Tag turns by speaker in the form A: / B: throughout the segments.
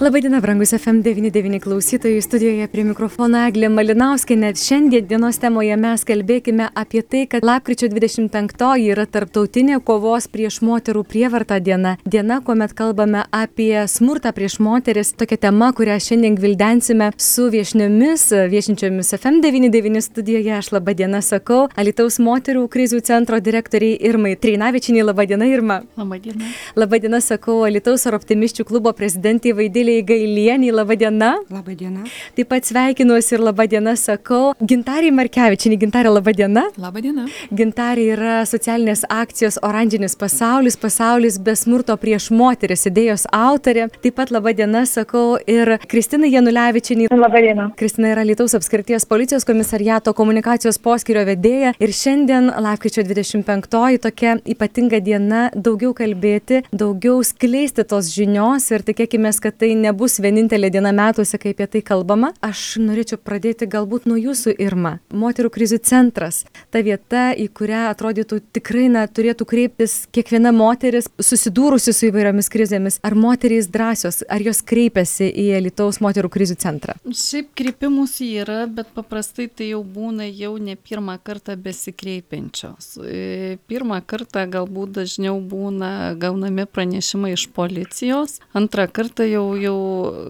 A: Labadiena, brangus FM99 klausytojai, studijoje prie mikrofono Eglė Malinauskė. Net šiandien dienos temoje mes kalbėkime apie tai, kad lapkričio 25 yra tarptautinė kovos prieš moterų prievartą diena. Diena, kuomet kalbame apie smurtą prieš moteris. Tokia tema, kurią šiandien gvildensime su viešniomis, viešinčiomis FM99 studijoje. Aš labadiena sakau, Alitaus moterų krizių centro direktoriai Irmai Treinavičiniai. Labadiena, Irma.
B: Labadiena.
A: Labadiena, sakau, Alitaus ar optimiščių klubo prezidentai Vaidėlė. Dovilei Gailieniai, laba diena.
C: Labą dieną.
A: Taip pat sveikinuosi ir laba diena sakau. Gintarė, laba diena.
B: Labą dieną.
A: Gintarė yra socialinės akcijos Oranžinis pasaulis, pasaulis be smurto prieš moteris idėjos autorė. Taip pat laba diena sakau ir Kristina Janulevičinai.
D: Labą dieną.
A: Kristina yra Lietuvos apskrities policijos komisariato komunikacijos poskirio vedėja ir šiandien, lapkričio 25, tokia ypatinga diena, daugiau kalbėti, daugiau skleisti tos žinios ir tikėkime, kad tai nebus vienintelė diena metuose, kai apie tai kalbama. Aš norėčiau pradėti galbūt nuo jūsų, Irma. Moterų krizių centras. Ta vieta, į kurią atrodytų tikrai na, turėtų kreiptis kiekviena moteris susidūrusi su įvairiomis krizėmis. Ar moterys drąsios, ar jos kreipiasi į Lietuvos moterų krizių centrą?
B: Šiaip kreipimus yra, bet paprastai tai jau būna jau ne pirmą kartą besikreipiančios. E, pirmą kartą galbūt dažniau būna gaunami pranešimai iš policijos, antrą kartą jau jau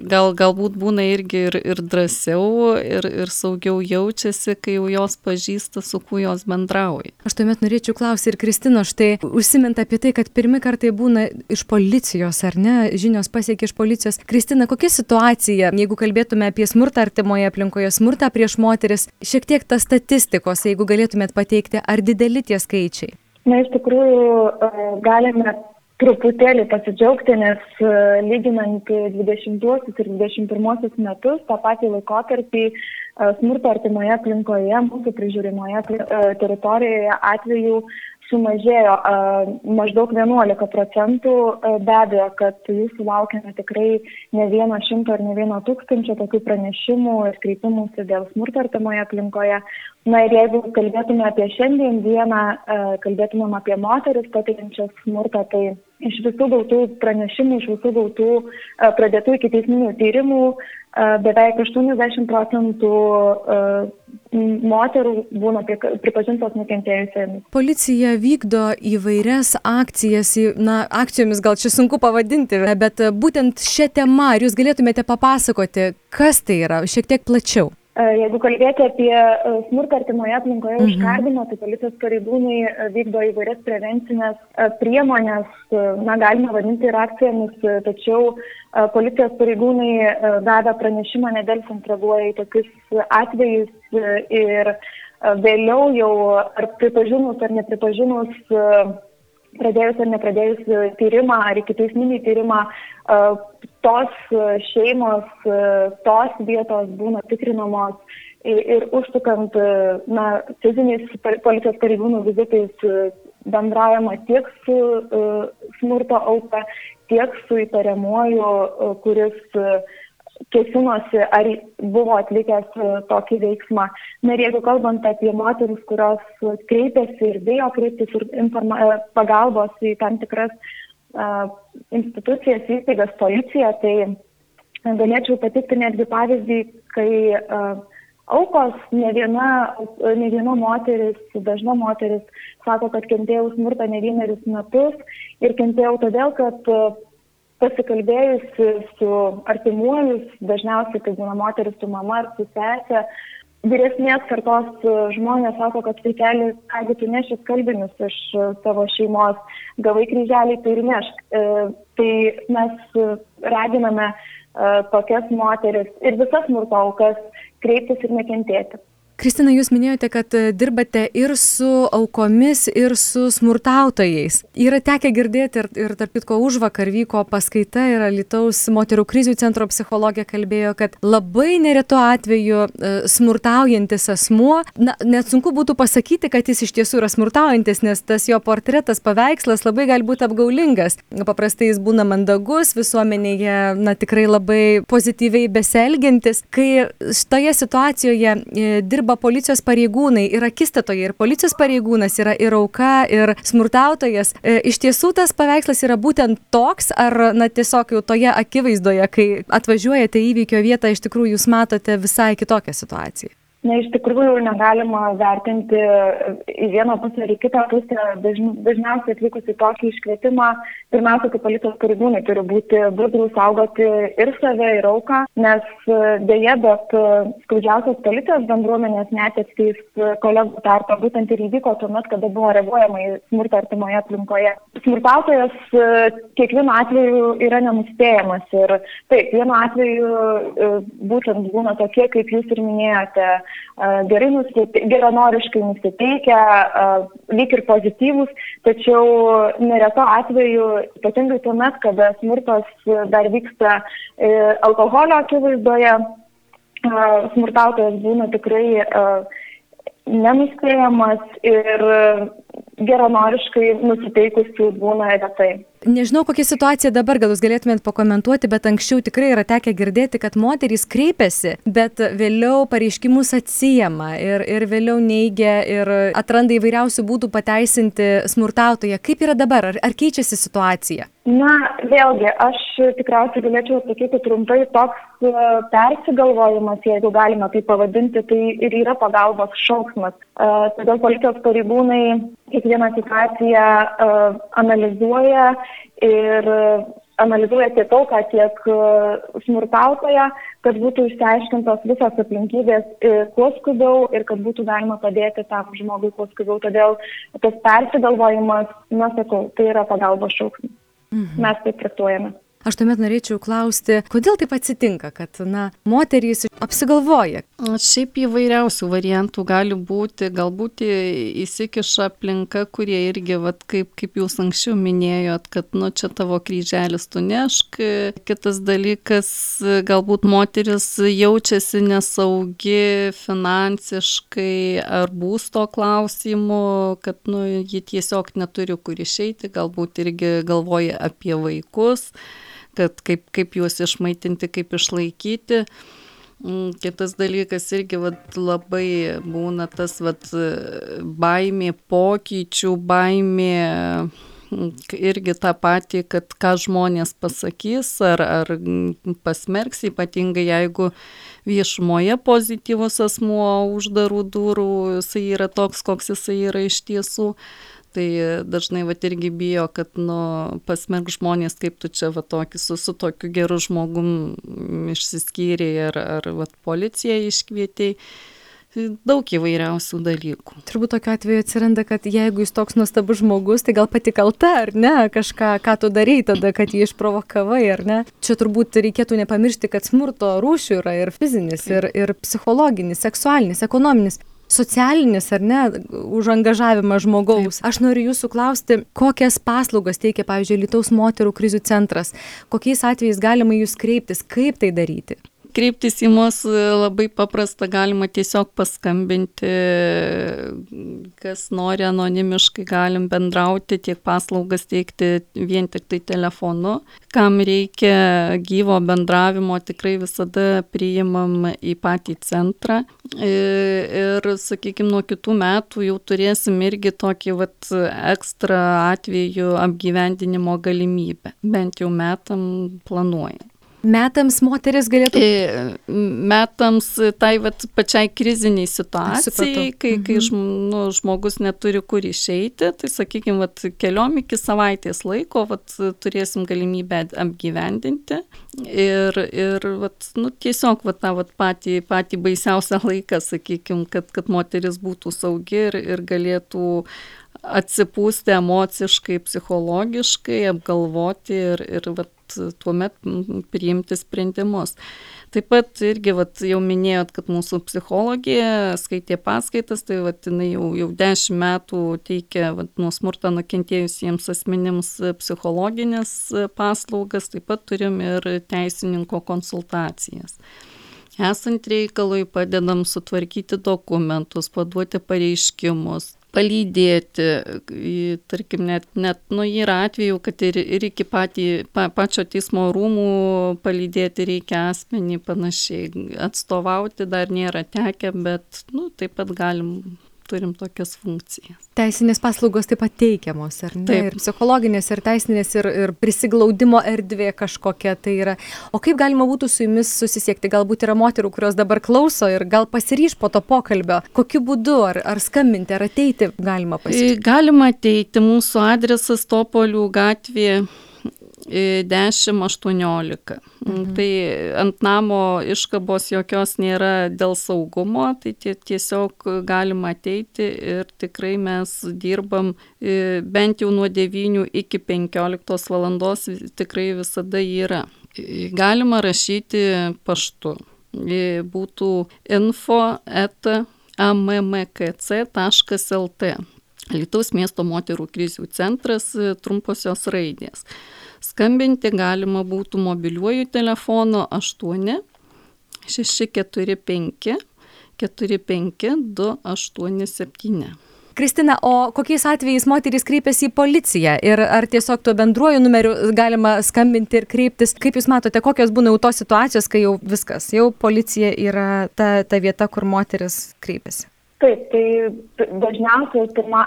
B: gal, galbūt būna irgi ir, ir drąsiau, ir, ir saugiau jaučiasi, kai jau jos pažįsta, su kuo jos bendrauja.
A: Aš tuomet norėčiau klausyti ir Kristino, štai užsimint apie tai, kad pirmi kartai būna iš policijos, ar ne, žinios pasiekia iš policijos. Kristina, kokia situacija, jeigu kalbėtume apie smurtą artimoje aplinkoje, smurtą prieš moteris, šiek tiek tas statistikos, jeigu galėtumėt pateikti, ar dideli tie skaičiai?
D: Na, iš tikrųjų, e, galime truputėlį pasidžiaugti, nes e, lyginant 20 ir 21 metus, tą patį laikotarpį e, smurto artimoje aplinkoje, mūsų prižiūrimoje e, teritorijoje atveju sumažėjo maždaug 11 procentų. Be abejo, kad jų sulaukėme tikrai ne vieno šimto ar ne vieno tūkstančio tokių pranešimų ir kreipimųsi dėl smurto artimoje aplinkoje. Na ir jeigu kalbėtume apie šiandien dieną, kalbėtumėm apie moteris patiriančias smurtą, tai iš visų gautų pranešimų, iš visų gautų pradėtų iki teisminių tyrimų, beveik 80 procentų moterų būna pripažintos nukentėjusiamis.
A: Policija vykdo įvairias akcijas, na, akcijomis gal čia sunku pavadinti, bet būtent šią temą, jūs galėtumėte papasakoti, kas tai yra, šiek tiek plačiau?
D: E, jeigu kalbėti apie e, smurtą artimoje aplinkoje mhm. užkardimą, tai policijos pareigūnai e, vykdo įvairias prevencinės priemonės, na, galime vadinti ir akcijomis, tačiau policijos pareigūnai davę pranešimą nedelsant reaguoja į tokius atvejus ir vėliau jau ar pripažinus ar nepripažinus pradėjus ar nepradėjus tyrimą ar iki teisminį tyrimą, tos šeimos, tos vietos būna tikrinamos ir užsukant na, fiziniais policijos pareigūnų vizitais bendraujama tiek su smurto auka, tiek su įtariamuoju, kuris kėsinosi ar buvo atlikęs e, tokį veiksmą. Na ir jeigu kalbant apie moteris, kurios kreipiasi ir bijo kreiptis ir e, pagalbos į tam tikras institucijas, įstaigas, policiją, tai galėčiau patikti netgi pavyzdį, kai aukos, ne viena, ne viena moteris, dažna moteris sako, kad kentėjau smurtą ne vienerius metus ir kentėjau todėl, kad pasikalbėjusi su artimuoju, dažniausiai tai būna moteris su mama ar su sesė, vyresnės kartos žmonės sako, kad vaikeli, kągi tu neši skalbinius iš savo šeimos, gavai kryželį, tai ir nešk. E, tai mes raginame e, tokias moteris ir visas smurto aukas kreiptis ir nekentėti.
A: Kristina, jūs minėjote, kad e, dirbate ir su aukomis, ir su smurtautojais. Yra tekę girdėti ir, ir tarp kitko už vakar vyko paskaita ir Lietuvos moterų krizių centro psichologija kalbėjo, kad labai neretu atveju e, smurtaujantis asmuo, na, net sunku būtų pasakyti, kad jis iš tiesų yra smurtaujantis, nes tas jo portretas, paveikslas labai gali būti apgaulingas. Paprastai jis būna mandagus, visuomenėje, na, tikrai labai pozityviai beselgintis. Kai šitoje situacijoje e, dirba policijos pareigūnai ir akistatoje. Ir policijos pareigūnas yra ir auka ir smurtautojas. E, iš tiesų tas paveikslas yra būtent toks ar na tiesiog jau toje akivaizdoje kai atvažiuojate į įvykio vietą iš tikrųjų jūs matote visai kitokią situaciją
D: na iš tikrųjų negalima vertinti į vieną pusę ar į kitą pusę. Dažn dažniausiai atlikus į tokį iškvietimą pirmiausia tai policijos pareigūnai turi būti budrūs saugoti ir save ir auką nes deja bet skaudžiausios policijos bendruomenės netektys kolegų tarpe būtent ir įvyko tuomet kada buvo reaguojama į smurtą artimoje aplinkoje. Smurtautojas kiekvienu atveju yra nenuspėjamas ir taip vienu atveju būtent būna tokie kaip jūs ir minėjote gerai nusite, geranoriškai nusiteikę, lyg ir pozityvūs, tačiau nereto atveju, ypatingai tuomet, kada smurtas dar vyksta e, alkoholio akivaizdoje, smurtautojas būna tikrai nenuspėjamas ir geranoriškai nusiteikusių būna retai
A: nežinau kokia situacija dabar gal jūs galėtumėt pakomentuoti bet anksčiau tikrai yra tekę girdėti kad moterys kreipiasi bet vėliau pareiškimus atsiima ir ir vėliau neigia ir atranda įvairiausių būdų pateisinti smurtautoją. Kaip yra dabar? Ar ar keičiasi situacija?
D: Na vėlgi aš tikriausiai galėčiau atsakyti trumpai toks e, persigalvojimas jeigu galima taip pavadinti tai ir yra pagalbos šauksmas. E, todėl policijos pareigūnai kiekvieną situaciją e, analizuoja ir analizuoja tiek auką, tiek e, smurtautoją, kad būtų išsiaiškintos visos aplinkybės e, kuo skubiau ir kad būtų galima padėti tam žmogui kuo skubiau. Todėl tas persigalvojimas, na sakau, tai yra pagalbos šauksmas. Mhm. Mes taip traktuojame
A: aš tuomet norėčiau klausti kodėl taip atsitinka kad na moterys apsigalvoja
B: šiaip įvairiausių variantų gali būti galbūt įsikiša aplinka kurie irgi vat kaip kaip jūs anksčiau minėjot kad nu čia tavo kryželis tu nešk kitas dalykas galbūt moteris jaučiasi nesaugi finansiškai ar būsto klausimu kad nu ji tiesiog neturi kur išeiti galbūt irgi galvoja apie vaikus kad kaip, kaip juos išmaitinti, kaip išlaikyti. Mm, kitas dalykas irgi vat, labai būna tas vat, baimė pokyčių, baimė mm, irgi tą patį, kad ką žmonės pasakys ar, ar pasmerks, ypatingai jeigu viešumoje pozityvus asmuo uždarų durų, jisai yra toks, koks jisai yra iš tiesų tai dažnai vat irgi bijo kad nu pasmerk žmonės kaip tu čia va tokį su su tokiu geru žmogum išsiskyrei ar ar vat policiją iškvietei daug įvairiausių dalykų.
A: Turbūt tokiu atveju atsiranda, kad jeigu jis toks nuostabus žmogus, tai gal pati kalta, ar ne, kažką, ką tu darai tada, kad jį išprovokavai, ar ne. Čia turbūt reikėtų nepamiršti, kad smurto rūšių yra ir fizinis, ir, ir psichologinis, seksualinis, ekonominis socialinis ar ne užangažavimas žmogaus. Aš noriu jūsų klausti kokias paslaugas teikia pavyzdžiui alytaus moterų krizių centras? Kokiais atvejais galima į jus kreiptis? Kaip tai daryti
B: kreiptis į mus e, labai paprasta, galima tiesiog paskambinti, kas nori anonimiškai, galim bendrauti, tiek paslaugas teikti vien tik tai telefonu. Kam reikia gyvo bendravimo, tikrai visada priimam į patį centrą. E, ir, sakykime, nuo kitų metų jau turėsim irgi tokį vat, ekstra atveju apgyvendinimo galimybę. Bent jau metam planuojam
A: metams moteris galėtų?
B: E, metams tai vat, pačiai kriziniai situacijai, kai, kai mhm. nu, žmogus neturi kur išeiti, tai sakykime, vat, keliom iki savaitės laiko vat, turėsim galimybę apgyvendinti ir, ir vat, nu, tiesiog vat, tą vat, patį, patį baisiausią laiką, sakykime, kad, kad moteris būtų saugi ir, ir galėtų atsipūsti emociškai, psichologiškai, apgalvoti ir, ir vat, tuomet priimti sprendimus. Taip pat irgi, vat, jau minėjot, kad mūsų psichologija skaitė paskaitas, tai vat, jinai jau, jau dešimt metų teikia vat, nuo smurto nukentėjusiems asmenims psichologinės paslaugas, taip pat turim ir teisininko konsultacijas. Esant reikalui padedam sutvarkyti dokumentus, paduoti pareiškimus, palydėti, tarkim, net, net nu, yra atveju, kad ir, ir iki patį, pa, pačio teismo rūmų palydėti reikia asmenį panašiai, atstovauti dar nėra tekę, bet nu, taip pat galim turim tokias funkcijas.
A: Teisinės paslaugos taip pat teikiamos, ar ne? Taip. Ir psichologinės, ir teisinės, ir, ir prisiglaudimo erdvė kažkokia tai yra. O kaip galima būtų su jumis susisiekti? Galbūt yra moterų, kurios dabar klauso ir gal pasiryš po to pokalbio. Kokiu būdu? Ar, ar skambinti, ar ateiti galima pasiekti?
B: Galima ateiti. Mūsų adresas Topolių gatvė 10-18. Mhm. Tai ant namo iškabos jokios nėra dėl saugumo, tai tiesiog galima ateiti ir tikrai mes dirbam bent jau nuo 9 iki 15 valandos, tikrai visada yra. Galima rašyti paštu. Būtų info et ammkc.lt. Lietuvos miesto moterų krizių centras trumposios raidės. Skambinti galima būtų mobiliuoju telefonu 8 645 45 287.
A: Kristina, o kokiais atvejais moterys kreipiasi į policiją ir ar tiesiog tuo bendruoju numeriu galima skambinti ir kreiptis? Kaip Jūs matote, kokios būna jau tos situacijos, kai jau viskas, jau policija yra ta, ta vieta, kur moteris kreipiasi?
D: Taip, tai dažniausiai pirma,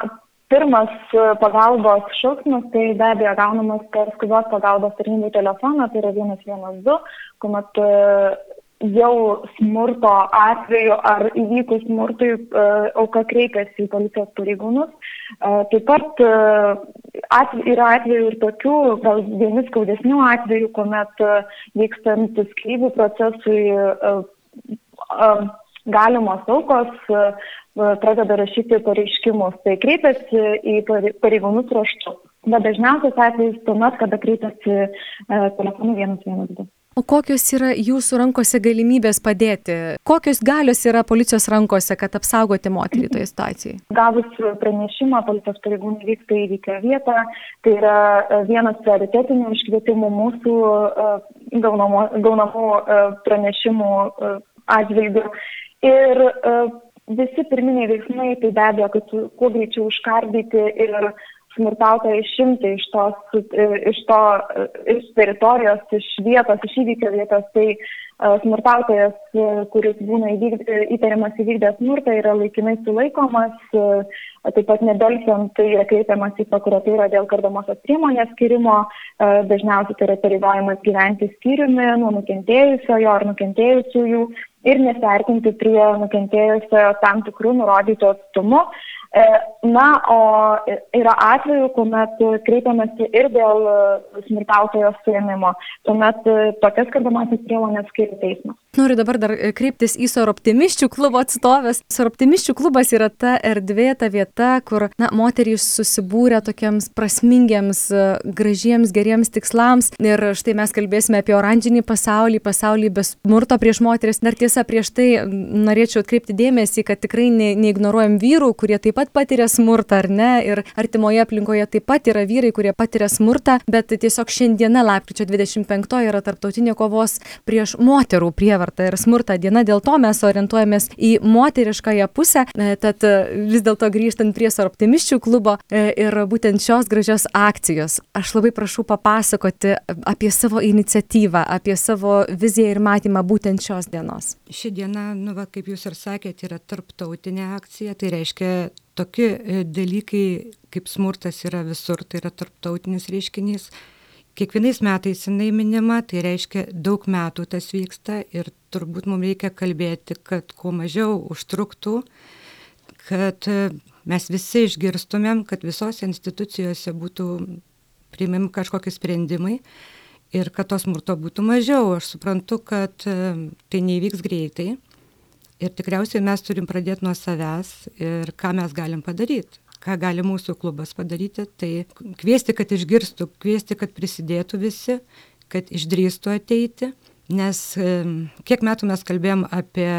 D: pirmas e, pagalbos šauksmas tai be abejo gaunamas per skubios pagalbos tarnybų telefoną, tai yra 112, kuomet e, jau smurto atveju ar įvykus smurtui e, auka kreipiasi į policijos pareigūnus. Taip pat atve, yra atvejų ir tokių, gal vieni skaudesnių atvejų, kuomet vykstant skrybių procesui galimos aukos pradeda rašyti pareiškimus, tai kreipiasi į pareigūnus raštu. Bet dažniausias atvejis tuomet, kada kreipiasi e, telefonu 112.
A: O kokios yra jūsų rankose galimybės padėti? Kokios galios yra policijos rankose, kad apsaugoti moterį toje situacijoje?
D: Gavus pranešimą, policijos pareigūnai vyksta į įvykio vietą. Tai yra e, vienas prioritetinių iškvietimų mūsų e, gaunamų, gaunamų pranešimų atžvilgių. Ir visi pirminiai veiksmai tai be abejo, kad kuo greičiau užkardyti ir smurtautoją išimti iš tos, iš to, iš teritorijos, iš vietos, iš įvykio vietos, tai smurtautojas, kuris būna įvykd, įtariamas įvykdęs smurtą, yra laikinai sulaikomas, taip pat nedelsiant tai yra kreipiamas į prokuratūrą dėl kardomosios priemonės skirimo, dažniausiai tai yra pareigojimas gyventi skyriumi nuo nukentėjusiojo ar nukentėjusiųjų ir nesiartinti prie nukentėjusiojo tam tikrų nurodytų atstumų. E, na, o yra atveju, kuomet kreipiamasi ir dėl smurtautojo suėmimo. Tuomet tokias kardomasias priemonės skiria teismas.
A: Noriu dabar dar e, kreiptis į Soroptimiščių klubo atstovės. Soroptimiščių klubas yra ta erdvė, ta vieta, kur na, moterys susibūrė tokiems prasmingiams, e, gražiems, geriems tikslams. Ir štai mes kalbėsime apie oranžinį pasaulį, pasaulį be smurto prieš moteris. Dar tiesa, prieš tai norėčiau atkreipti dėmesį, kad tikrai ne, neignoruojam vyrų, kurie taip pat patiria smurtą, ar ne? Ir artimoje aplinkoje taip pat yra vyrai, kurie patiria smurtą, bet tiesiog šiandiena, lapkričio 25, yra tarptautinė kovos prieš moterų prievartą ir smurtą diena, dėl to mes orientuojamės į moteriškąją pusę, e, tad e, vis dėlto grįžtant prie Soroptimiščių klubo e, ir būtent šios gražios akcijos, aš labai prašau papasakoti apie savo iniciatyvą, apie savo viziją ir matymą būtent šios dienos.
E: Ši diena, nu, va, kaip jūs ir sakėte, yra tarptautinė akcija, tai reiškia tokie dalykai kaip smurtas yra visur, tai yra tarptautinis reiškinys kiekvienais metais jinai minima, tai reiškia daug metų tas vyksta ir turbūt mums reikia kalbėti, kad kuo mažiau užtruktų, kad mes visi išgirstumėm, kad visose institucijose būtų priimami kažkokie sprendimai ir kad tos smurto būtų mažiau. Aš suprantu, kad tai nevyks greitai ir tikriausiai mes turim pradėti nuo savęs ir ką mes galim padaryti ką gali mūsų klubas padaryti, tai kviesti, kad išgirstų, kviesti, kad prisidėtų visi, kad išdrįstų ateiti. Nes kiek metų mes kalbėjom apie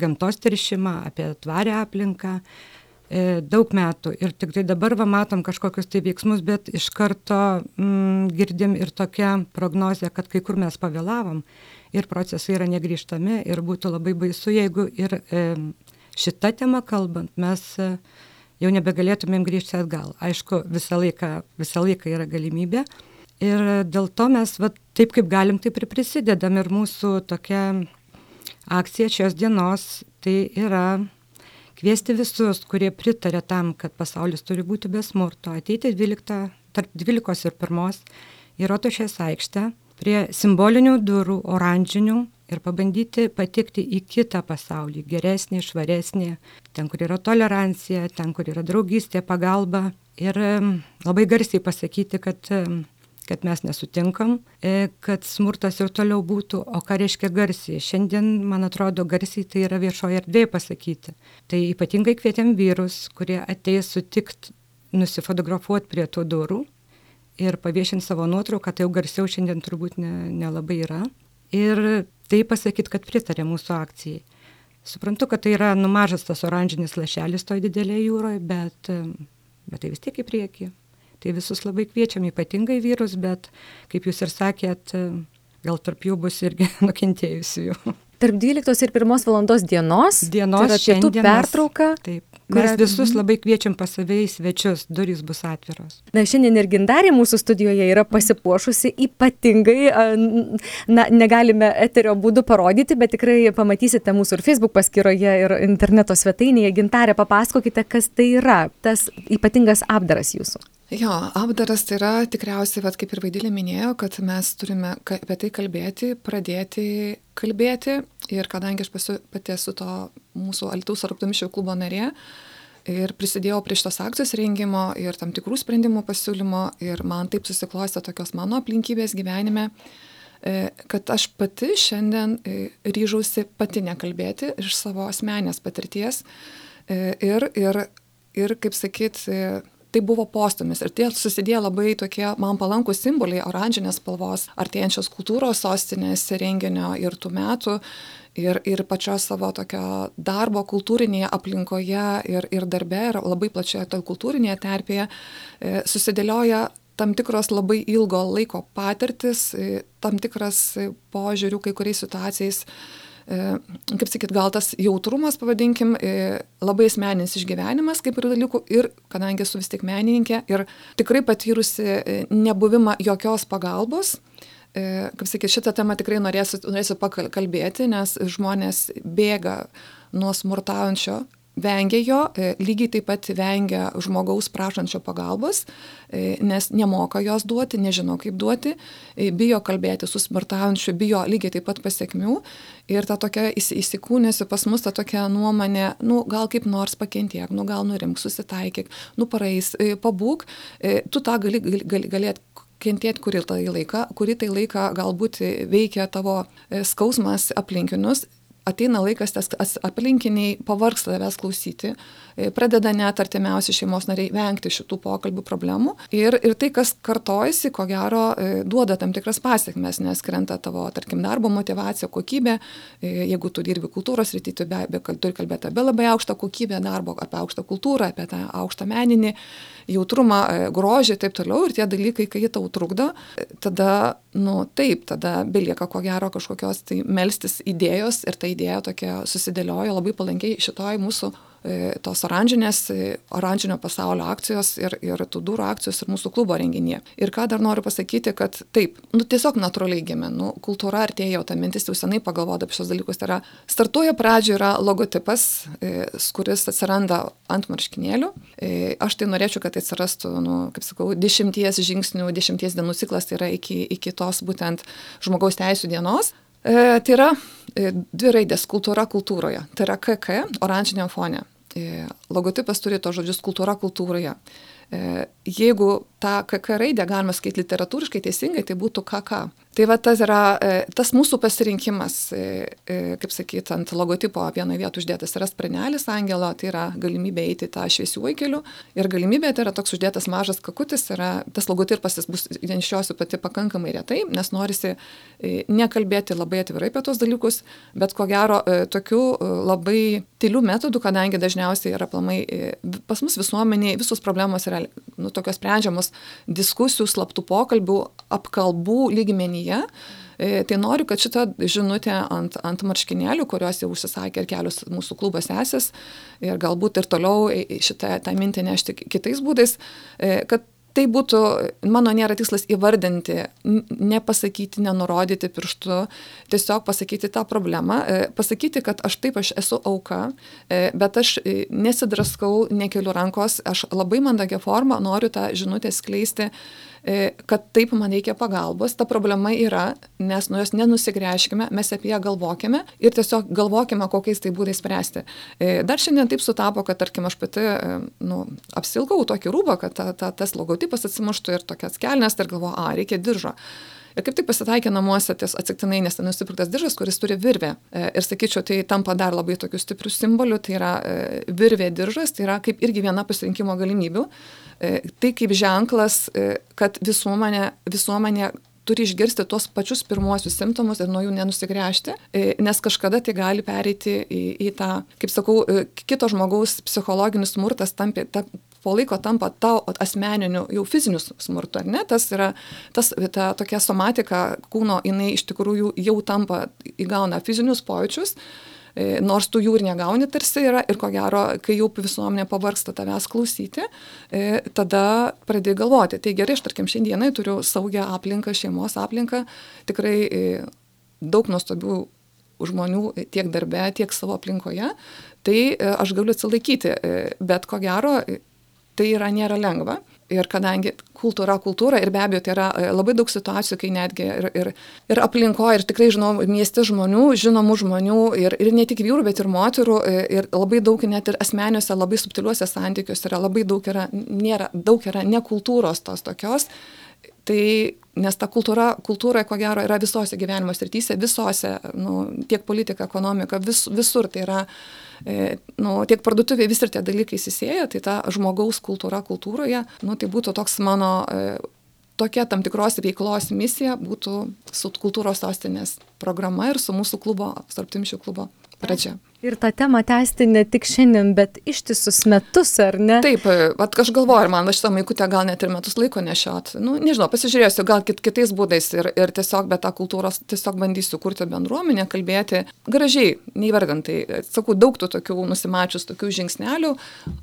E: gamtos teršimą, apie tvarę aplinką, daug metų ir tik tai dabar va matom kažkokius tai veiksmus, bet iš karto mm, girdim ir tokią prognozę, kad kai kur mes pavėlavom ir procesai yra negryžtami ir būtų labai baisu, jeigu ir e, šitą temą kalbant mes e, jau nebegalėtumėm grįžti atgal. Aišku, visą laiką, visą laiką yra galimybė. Ir dėl to mes va, taip kaip galim, taip ir prisidedam. Ir mūsų tokia akcija šios dienos tai yra kviesti visus, kurie pritarė tam, kad pasaulis turi būti be smurto, ateiti 12, tarp 12 ir 1 į Rotušės aikštę prie simbolinių durų, oranžinių ir pabandyti patekti į kitą pasaulį, geresnį, švaresnį, ten, kur yra tolerancija, ten, kur yra draugystė, pagalba. Ir labai garsiai pasakyti, kad, kad mes nesutinkam, e, kad smurtas ir toliau būtų, o ką reiškia garsiai. Šiandien, man atrodo, garsiai tai yra viešoje erdvėje pasakyti. Tai ypatingai kvietėm vyrus, kurie ateis sutikt nusifotografuoti prie tų durų ir paviešinti savo nuotrauką, tai jau garsiau šiandien turbūt nelabai ne, ne yra. Ir tai pasakyti, kad pritarė mūsų akcijai. Suprantu, kad tai yra numažas tas oranžinis lašelis toj didelėje jūroje, bet, bet tai vis tiek į priekį. Tai visus labai kviečiam, ypatingai vyrus, bet, kaip jūs ir sakėt, gal tarp jų bus irgi nukentėjusių.
A: Tarp 12 ir 1 valandos dienos.
E: Dienos
A: tai pietų pertrauka.
E: Taip. Mes kurią... visus labai kviečiam pas save į svečius, durys bus atviros.
A: Na, šiandien ir gindarė mūsų studijoje yra pasipuošusi ypatingai, na, negalime eterio būdu parodyti, bet tikrai pamatysite mūsų ir Facebook paskyroje, ir interneto svetainėje. Gintarė, papasakokite, kas tai yra, tas ypatingas apdaras jūsų.
C: Jo, apdaras tai yra tikriausiai, vat, kaip ir Vaidilė minėjo, kad mes turime apie tai kalbėti, pradėti kalbėti. Ir kadangi aš pasu, pati esu to mūsų Altus Aruptamišio klubo narė ir prisidėjau prie šitos akcijos rengimo ir tam tikrų sprendimų pasiūlymo ir man taip susiklostė tokios mano aplinkybės gyvenime, e, kad aš pati šiandien e, ryžausi pati nekalbėti iš savo asmenės patirties e, ir, ir, ir kaip sakyt, tai buvo postumis ir tie susidėjo labai tokie man palankūs simboliai oranžinės spalvos artėjančios kultūros sostinės renginio ir tų metų ir, ir pačios savo tokio darbo kultūrinėje aplinkoje ir, ir darbe ir labai plačioje toj kultūrinėje terpėje e, susidėlioja tam tikros labai ilgo laiko patirtis, e, tam tikras požiūrių kai kuriais situacijais E, kaip sakyt, gal tas jautrumas, pavadinkim, e, labai asmeninis išgyvenimas kaip ir dalykų ir kadangi esu vis tik menininkė ir tikrai patyrusi e, nebuvimą jokios pagalbos, kaip sakyt, šitą temą tikrai norėsiu, norėsiu pakalbėti, nes žmonės bėga nuo smurtaujančio vengia jo, e, lygiai taip pat vengia žmogaus prašančio pagalbos, e, nes nemoka jos duoti, nežino kaip duoti, e, bijo kalbėti su smartaujančiu, bijo lygiai taip pat pasiekmių ir ta tokia įsikūnėsi pas mus ta tokia nuomonė, nu gal kaip nors pakentiek, nu gal nurimk, susitaikyk, nu praeis, pabūk, tu tą gali, gali galėt kentėti kurį tai laiką, kurį tai laiką galbūt veikia tavo skausmas aplinkinius ateina laikas, tas aplinkiniai pavargsta tavęs klausyti, e, pradeda net artimiausi šeimos nariai vengti šitų pokalbių problemų. Ir, ir tai, kas kartojasi, ko gero, e, duoda tam tikras pasiekmes, nes krenta tavo, tarkim, darbo motivacija, kokybė. E, jeigu tu dirbi kultūros rytį, tu be abejo turi kalbėti apie labai aukštą kokybę darbo, apie aukštą kultūrą, apie tą aukštą meninį jautrumą, grožį ir taip toliau. Ir tie dalykai, kai jie tau trukdo, tada, nu taip, tada belieka ko gero kažkokios tai melstis idėjos ir tai idėja tokia susidėliojo labai palankiai šitoj mūsų E, tos oranžinės, e, oranžinio pasaulio akcijos ir, ir tų durų akcijos ir mūsų klubo renginyje. Ir ką dar noriu pasakyti, kad taip, nu tiesiog natūraliai gimė, nu kultūra artėjo, ta mintis jau senai pagalvoda apie šios dalykus. Tai yra, startuoja pradžioje yra logotipas, e, kuris atsiranda ant marškinėlių. Aš tai norėčiau, kad tai atsirastų, nu, kaip sakau, dešimties žingsnių, dešimties dienų ciklas, tai yra iki, iki tos būtent žmogaus teisų dienos. E, tai yra e, dvi raidės kultūra kultūroje. Tai yra KK oranžiniam fone. E, logotipas turi to žodžius kultūra kultūroje. E, jeigu tą KK raidę galima skaityti literatūriškai teisingai, tai būtų KK. Tai va tas yra e, tas mūsų pasirinkimas, e, e, kaip sakyt, ant logotipo vienoje vietoje uždėtas yra sprenelis angelo, tai yra galimybė eiti tą šviesiuoju keliu. Ir galimybė tai yra toks uždėtas mažas kakutis, yra, tas logotipas jis bus nešiosiu pati pakankamai retai, nes norisi nekalbėti labai atvirai apie tos dalykus, bet ko gero tokių labai tylių metodų, kadangi dažniausiai yra plamai, pas mus visuomeniai visos problemos yra nu, tokios sprendžiamos diskusijų, slaptų pokalbių, apkalbų lygmenyje srityje. Tai noriu, kad šitą žinutę ant, ant marškinėlių, kuriuos jau užsisakė ir kelios mūsų klubo sesės, ir galbūt ir toliau šitą tą mintį nešti kitais būdais, kad tai būtų, mano nėra tikslas įvardinti, nepasakyti, nenurodyti pirštu, tiesiog pasakyti tą problemą, e, pasakyti, kad aš taip, aš esu auka, e, bet aš e, nesidraskau, nekeliu rankos, aš labai mandagią formą noriu tą žinutę skleisti E, kad taip man reikia pagalbos, ta problema yra, mes nuo jos nenusigręžkime, mes apie ją galvokime ir tiesiog galvokime, kokiais tai būdais spręsti. E, dar šiandien taip sutapo, kad, tarkim, aš pati e, nu, apsilgau tokį rūbą, kad ta, ta, tas logotipas atsimuštų ir tokias kelnes ir galvoju, a, reikia diržo. Ir kaip tik pasitaikė namuose ties atsiktinai neseniai nusipirktas diržas, kuris turi virvę. Ir sakyčiau, tai tampa dar labai tokiu stipriu simboliu, tai yra virvė diržas, tai yra kaip irgi viena pasirinkimo galimybių. E, tai kaip ženklas, e, kad visuomenė, visuomenė turi išgirsti tuos pačius pirmuosius simptomus ir nuo jų nenusigręžti, e, nes kažkada tai gali pereiti į, į tą, kaip sakau, kito žmogaus psichologinis smurtas tampi, ta, po laiko tampa tau asmeniniu, jau fiziniu smurtu, ar ne? Tas yra, tas, ta tokia somatika kūno, jinai iš tikrųjų jau tampa, įgauna fizinius pojūčius E, nors tu jų ir negauni tarsi yra ir ko gero, kai jau visuomenė pavarksta tavęs klausyti, e, tada pradėjai galvoti, tai gerai, aš tarkim šiandienai turiu saugią aplinką, šeimos aplinką, tikrai e, daug nuostabių žmonių tiek darbe, tiek savo aplinkoje, tai aš galiu atsilaikyti, bet ko gero tai yra nėra lengva. Ir kadangi kultūra kultūra ir be abejo tai yra e, labai daug situacijų, kai netgi ir, ir, ir aplinkoje, ir tikrai žinau, mieste žmonių, žinomų žmonių, ir, ir ne tik vyrų, bet ir moterų, e, ir labai daug net ir asmeniuose, labai subtiliuose santykiuose yra labai daug yra, nėra, daug yra nekultūros tos tokios. Tai, nes ta kultūra, kultūra, ko gero, yra visose gyvenimo srityse, visose, nu, tiek politika, ekonomika, vis, visur tai yra E, nu, tiek parduotuvėje vis ir tie dalykai įsisėja, tai ta žmogaus kultūra kultūroje, nu, tai būtų toks mano e, tokia tam tikros veiklos misija būtų su kultūros sostinės programa ir su mūsų klubo, Sarptimšių klubo pradžia
A: ir tą temą tęsti ne tik šiandien, bet ištisus metus, ar ne?
C: Taip, vat aš galvoju, man šitą maikutę gal net ir metus laiko nešiot. Nu, nežinau, pasižiūrėsiu, gal kit, kitais būdais ir, ir tiesiog be tą kultūros, tiesiog bandysiu kurti bendruomenę, kalbėti gražiai, neįvardintai. Sakau, daug tų tokių nusimačius, tokių žingsnelių,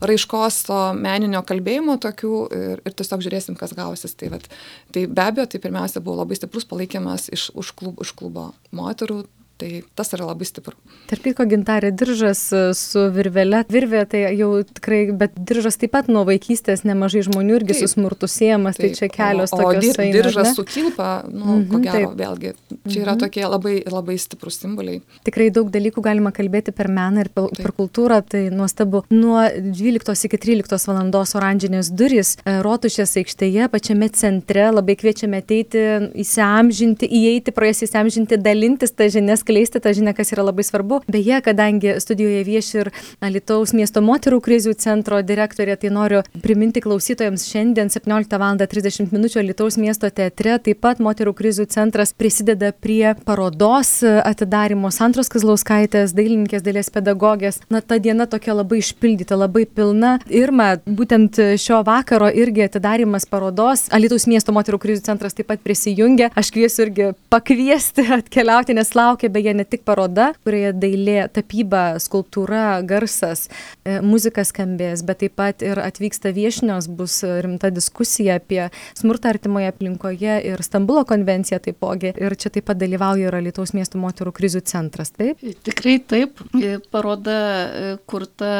C: raiškos to meninio kalbėjimo tokių ir, ir tiesiog žiūrėsim, kas gausis. Tai, vat, tai be abejo, tai pirmiausia buvo labai stiprus palaikymas iš, už, klub, už klubo moterų, Tai tas yra labai stipru.
A: Tarp kitko, gintarė diržas e, su virvele. Virvė tai jau tikrai, bet diržas taip pat nuo vaikystės nemažai žmonių irgi taip, su smurtu siejamas, tai čia kelios tokios. O
C: dir, diržas eina, su kilpa, nu, mm -hmm, ko gero, taip. vėlgi, čia yra mm -hmm. tokie labai, labai stiprus simboliai.
A: Tikrai daug dalykų galima kalbėti per meną ir per, taip. per kultūrą, tai nuostabu. Nuo 12 iki 13 valandos oranžinės durys e, Rotušės aikštėje, pačiame centre, labai kviečiame ateiti, įsiamžinti, įeiti, pro jas įsiamžinti, dalintis tą žinias skleisti tą žinią, kas yra labai svarbu. Beje, kadangi studijoje vieši ir Alitaus miesto moterų krizių centro direktorė, tai noriu priminti klausytojams šiandien 17 val. 30 min. Alitaus miesto teatre taip pat moterų krizių centras prisideda prie parodos atidarimo Santros Kazlauskaitės, dailininkės, dailės pedagogės. Na, ta diena tokia labai išpildyta, labai pilna. Irma, būtent šio vakaro irgi atidarimas parodos. Alitaus miesto moterų krizių centras taip pat prisijungia. Aš kviesiu irgi pakviesti atkeliauti, nes laukia be beje ne tik paroda, kurioje dailė, tapyba, skulptūra, garsas, e, muzika skambės, bet taip pat ir atvyksta viešnios, bus rimta diskusija apie smurtą artimoje aplinkoje ir Stambulo konvenciją taipogi. Ir čia taip pat dalyvauja ir Lietuvos miesto moterų krizių centras, taip?
B: Tikrai taip. E, paroda e, kurta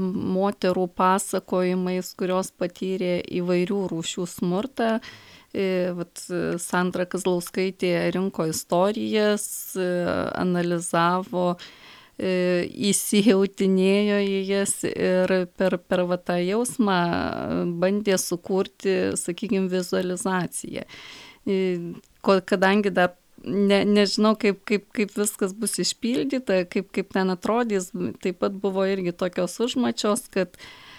B: moterų pasakojimais, kurios patyrė įvairių rūšių smurtą vat, Sandra Kazlauskaitė rinko istorijas, analizavo, įsijautinėjo į jas ir per, per va, tą jausmą bandė sukurti, sakykime, vizualizaciją. Kadangi dar ne, nežinau, kaip, kaip, kaip viskas bus išpildyta, kaip, kaip ten atrodys, taip pat buvo irgi tokios užmačios, kad e,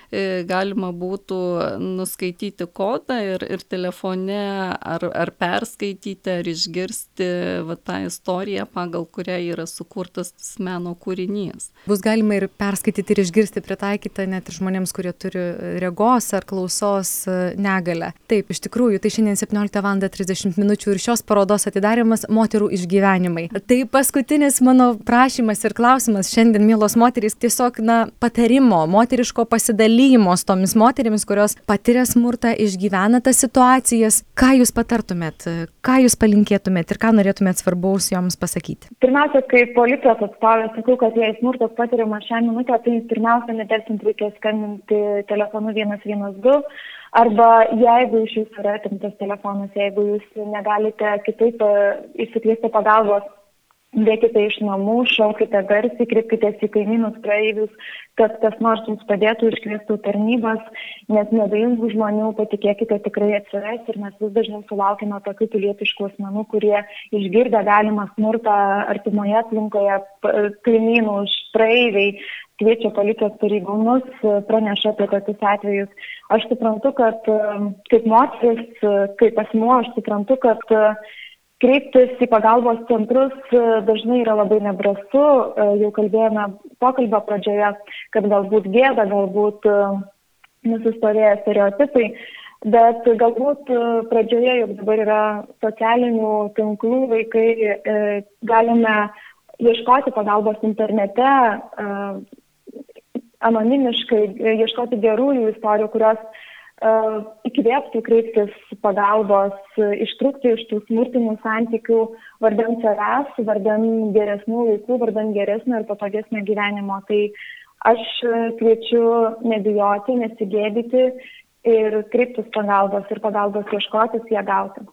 B: galima būtų nuskaityti kodą ir, ir telefone ar, ar perskaityti, ar išgirsti va, tą istoriją, pagal kurią yra sukurtas meno kūrinys.
A: Bus galima ir perskaityti ir išgirsti pritaikytą net ir žmonėms, kurie turi regos ar klausos e, negalę. Taip, iš tikrųjų, tai šiandien 17 val. 30 min. ir šios parodos atidarimas moterų išgyvenimai. Tai paskutinis mano prašymas ir klausimas šiandien, mielos moterys, tiesiog, na, patarimo, moteriško pasidalymo su tomis moterimis, kurios patiria smurtą, išgyvena tas situacijas. Ką jūs patartumėt, ką jūs palinkėtumėt ir ką norėtumėt svarbaus joms pasakyti?
D: Pirmiausia, kaip policijos atstovė, sakau, kad jei smurtas patiriamas šią minutę, tai pirmiausia, nedelsiant reikia skambinti telefonu 112 Arba jeigu iš jūsų yra atimtas telefonas, jeigu jūs negalite kitaip e, pagalbos, bėkite iš namų, šaukite garsiai, kreipkitės į kaimynus praeivius, kad kas nors jums padėtų iškviestų tarnybas, nes nedėjingų žmonių, patikėkite, tikrai atsiras ir mes vis dažniau sulaukime tokių pilietiškų asmenų, kurie išgirdę galimą smurtą artimoje aplinkoje, kaimynų, praeiviai, kviečia policijos pareigūnus, praneša apie tokius atvejus. Aš suprantu, kad kaip moteris, kaip asmuo, aš suprantu, kad kreiptis į pagalbos centrus dažnai yra labai nebrastu. Jau kalbėjome pokalbio pradžioje, kad galbūt gėda, galbūt nusistovėję stereotipai. Bet galbūt pradžioje, juk dabar yra socialinių tinklų vaikai, galime ieškoti pagalbos internete, anonimiškai e, ieškoti gerųjų istorijų, kurios įkvėptų kreiptis pagalbos, ištrūkti iš tų smurtinių santykių vardan savęs, vardan geresnių laikų, vardan geresnio ir patogesnio gyvenimo. Tai aš kviečiu nebijoti, nesigėdyti ir kreiptis pagalbos ir pagalbos ieškotis, ją gauti.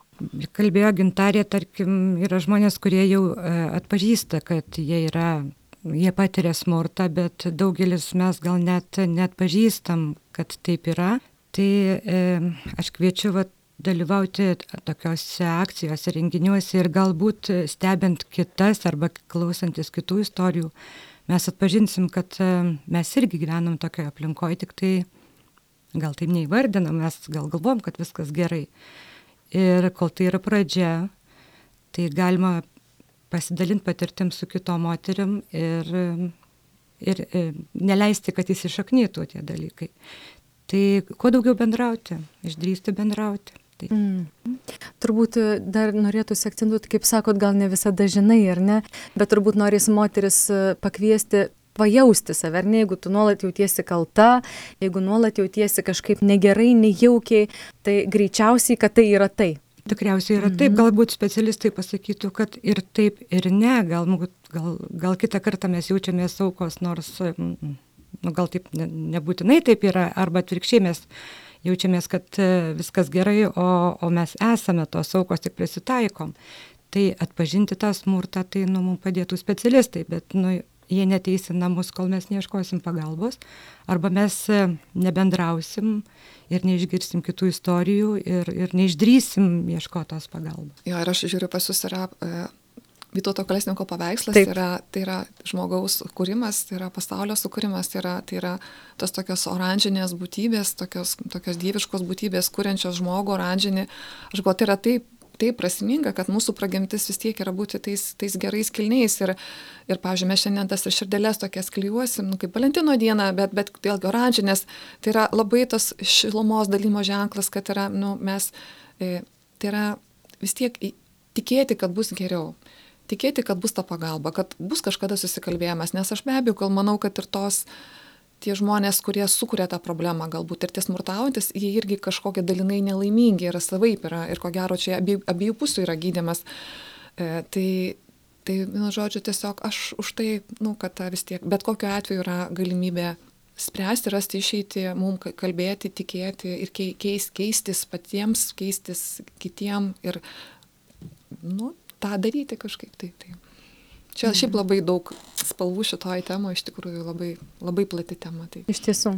E: Kalbėjo gintarė, tarkim, yra žmonės, kurie jau atpažįsta, kad jie yra jie patiria smurtą, bet daugelis mes gal net, net pažįstam, kad taip yra. Tai e, aš kviečiu vat, dalyvauti tokiuose akcijose, renginiuose ir galbūt stebint kitas arba klausantis kitų istorijų, mes atpažinsim, kad e, mes irgi gyvenam tokioje aplinkoje, tik tai gal taip neįvardinam, mes gal galvom, kad viskas gerai. Ir kol tai yra pradžia, tai galima pasidalint patirtim su kitom moterim ir, ir, ir neleisti, kad įsišaknytų tie dalykai. Tai kuo daugiau bendrauti, išdrysti bendrauti. Tai. Mm.
A: Turbūt dar norėtųsi akcentuoti, kaip sakot, gal ne visada žinai, ar ne, bet turbūt norės moteris pakviesti pajausti save, ar ne, jeigu tu nuolat jautiesi kalta, jeigu nuolat jautiesi kažkaip negerai, nejaukiai, tai greičiausiai, kad tai yra tai.
E: Tikriausiai yra taip, mhm. galbūt specialistai pasakytų, kad ir taip, ir ne, gal, gal, gal kitą kartą mes jaučiamės aukos, nors nu, gal taip ne, nebūtinai taip yra, arba atvirkščiai mes jaučiamės, kad e, viskas gerai, o, o mes esame tos aukos, tik prisitaikom. Tai atpažinti tą smurtą, tai nu, mums padėtų specialistai, bet nu, jie neteis į namus, kol mes neieškosim pagalbos, arba mes e, nebendrausim ir neišgirsim kitų istorijų ir, ir neišdrysim ieškotos pagalbos.
C: Jo, ir aš žiūriu pas jūs yra e, Vytauto Kolesniko paveikslas, tai yra, tai yra žmogaus kūrimas, tai yra pasaulio sukūrimas, tai yra, tai yra tos tokios oranžinės būtybės, tokios, tokios dieviškos būtybės, kuriančios žmogų oranžinį. Aš galvoju, tai yra taip taip prasminga, kad mūsų pragimtis vis tiek yra būti tais, tais gerais kilniais. Ir, ir pavyzdžiui, mes šiandien tas ir širdelės tokias klyjuosim, nu, kaip Valentino diena, bet, bet vėlgi oranžinės. Tai yra labai tas šilumos dalymo ženklas, kad yra, nu, mes, e, tai yra vis tiek tikėti, kad bus geriau. Tikėti, kad bus ta pagalba, kad bus kažkada susikalbėjimas, nes aš be abejo, kol manau, kad ir tos tie žmonės, kurie sukuria tą problemą galbūt ir tie smurtaujantis, jie irgi kažkokie dalinai nelaimingi yra savaip yra ir ko gero čia abiejų, abiejų pusių yra gydimas. E, tai, tai, vienu žodžiu, tiesiog aš už tai, nu, kad ta vis tiek, bet kokiu atveju yra galimybė spręsti, rasti išeiti, mums kalbėti, tikėti ir keis, keistis patiems, keistis kitiem ir, nu, tą daryti kažkaip tai. tai. Čia šiaip mhm. labai daug spalvų šitoje temoje, iš tikrųjų labai, labai plati tema. Tai.
A: Iš tiesų.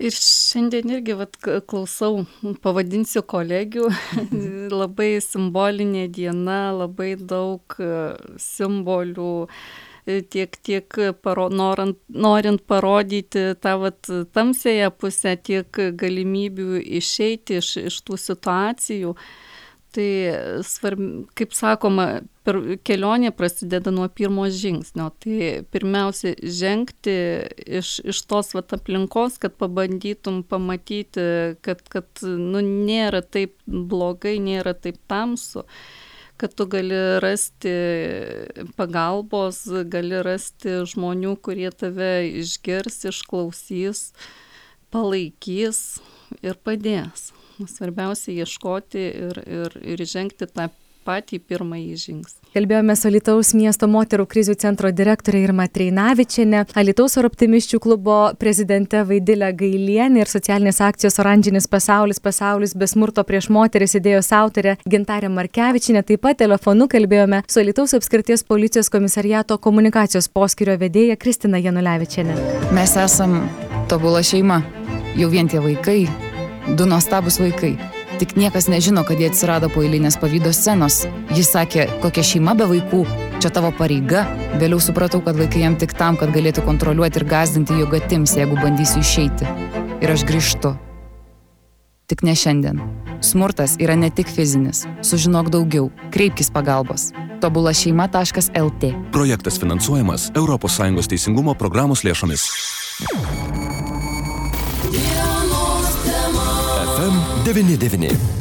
B: Ir šiandien irgi vat, klausau, pavadinsiu kolegių, labai simbolinė diena, labai daug e, simbolių, tiek, tiek paro, norant, norint parodyti tą vat, tamsėją pusę, tiek galimybių išeiti iš, iš tų situacijų. Tai svarb, kaip sakoma, per kelionė prasideda nuo pirmo žingsnio. Tai pirmiausia, žengti iš, iš tos vat, aplinkos, kad pabandytum pamatyti, kad, kad nu, nėra taip blogai, nėra taip tamsu kad tu gali rasti pagalbos, gali rasti žmonių, kurie tave išgirs, išklausys, palaikys ir padės. Svarbiausia ieškoti ir, ir, ir žengti tą patį pirmąjį žingsnį.
A: Kalbėjome su Alitaus miesto moterų krizių centro direktorė Irma Treinavičiane, Alitaus ar optimiščių klubo prezidente Vaidilė Gailienė ir socialinės akcijos Oranžinis pasaulis, pasaulis be smurto prieš moteris idėjos autorė Gintarė Markevičinė. Taip pat telefonu kalbėjome su Alitaus apskirties policijos komisariato komunikacijos poskirio vedėja Kristina Janulevičiane.
F: Mes esam tobula šeima, jau vien tie vaikai, du nuostabus vaikai tik niekas nežino, kad jie atsirado po eilinės pavydo scenos. Jis sakė, kokia šeima be vaikų, čia tavo pareiga. Vėliau supratau, kad vaikai jam tik tam, kad galėtų kontroliuoti ir gazdinti jo gatims, jeigu bandysiu išeiti. Ir aš grįžtu. Tik ne šiandien. Smurtas yra ne tik fizinis. Sužinok daugiau. Kreipkis pagalbos. Tobula šeima.lt.
G: Projektas finansuojamas ES teisingumo programos lėšomis. 99.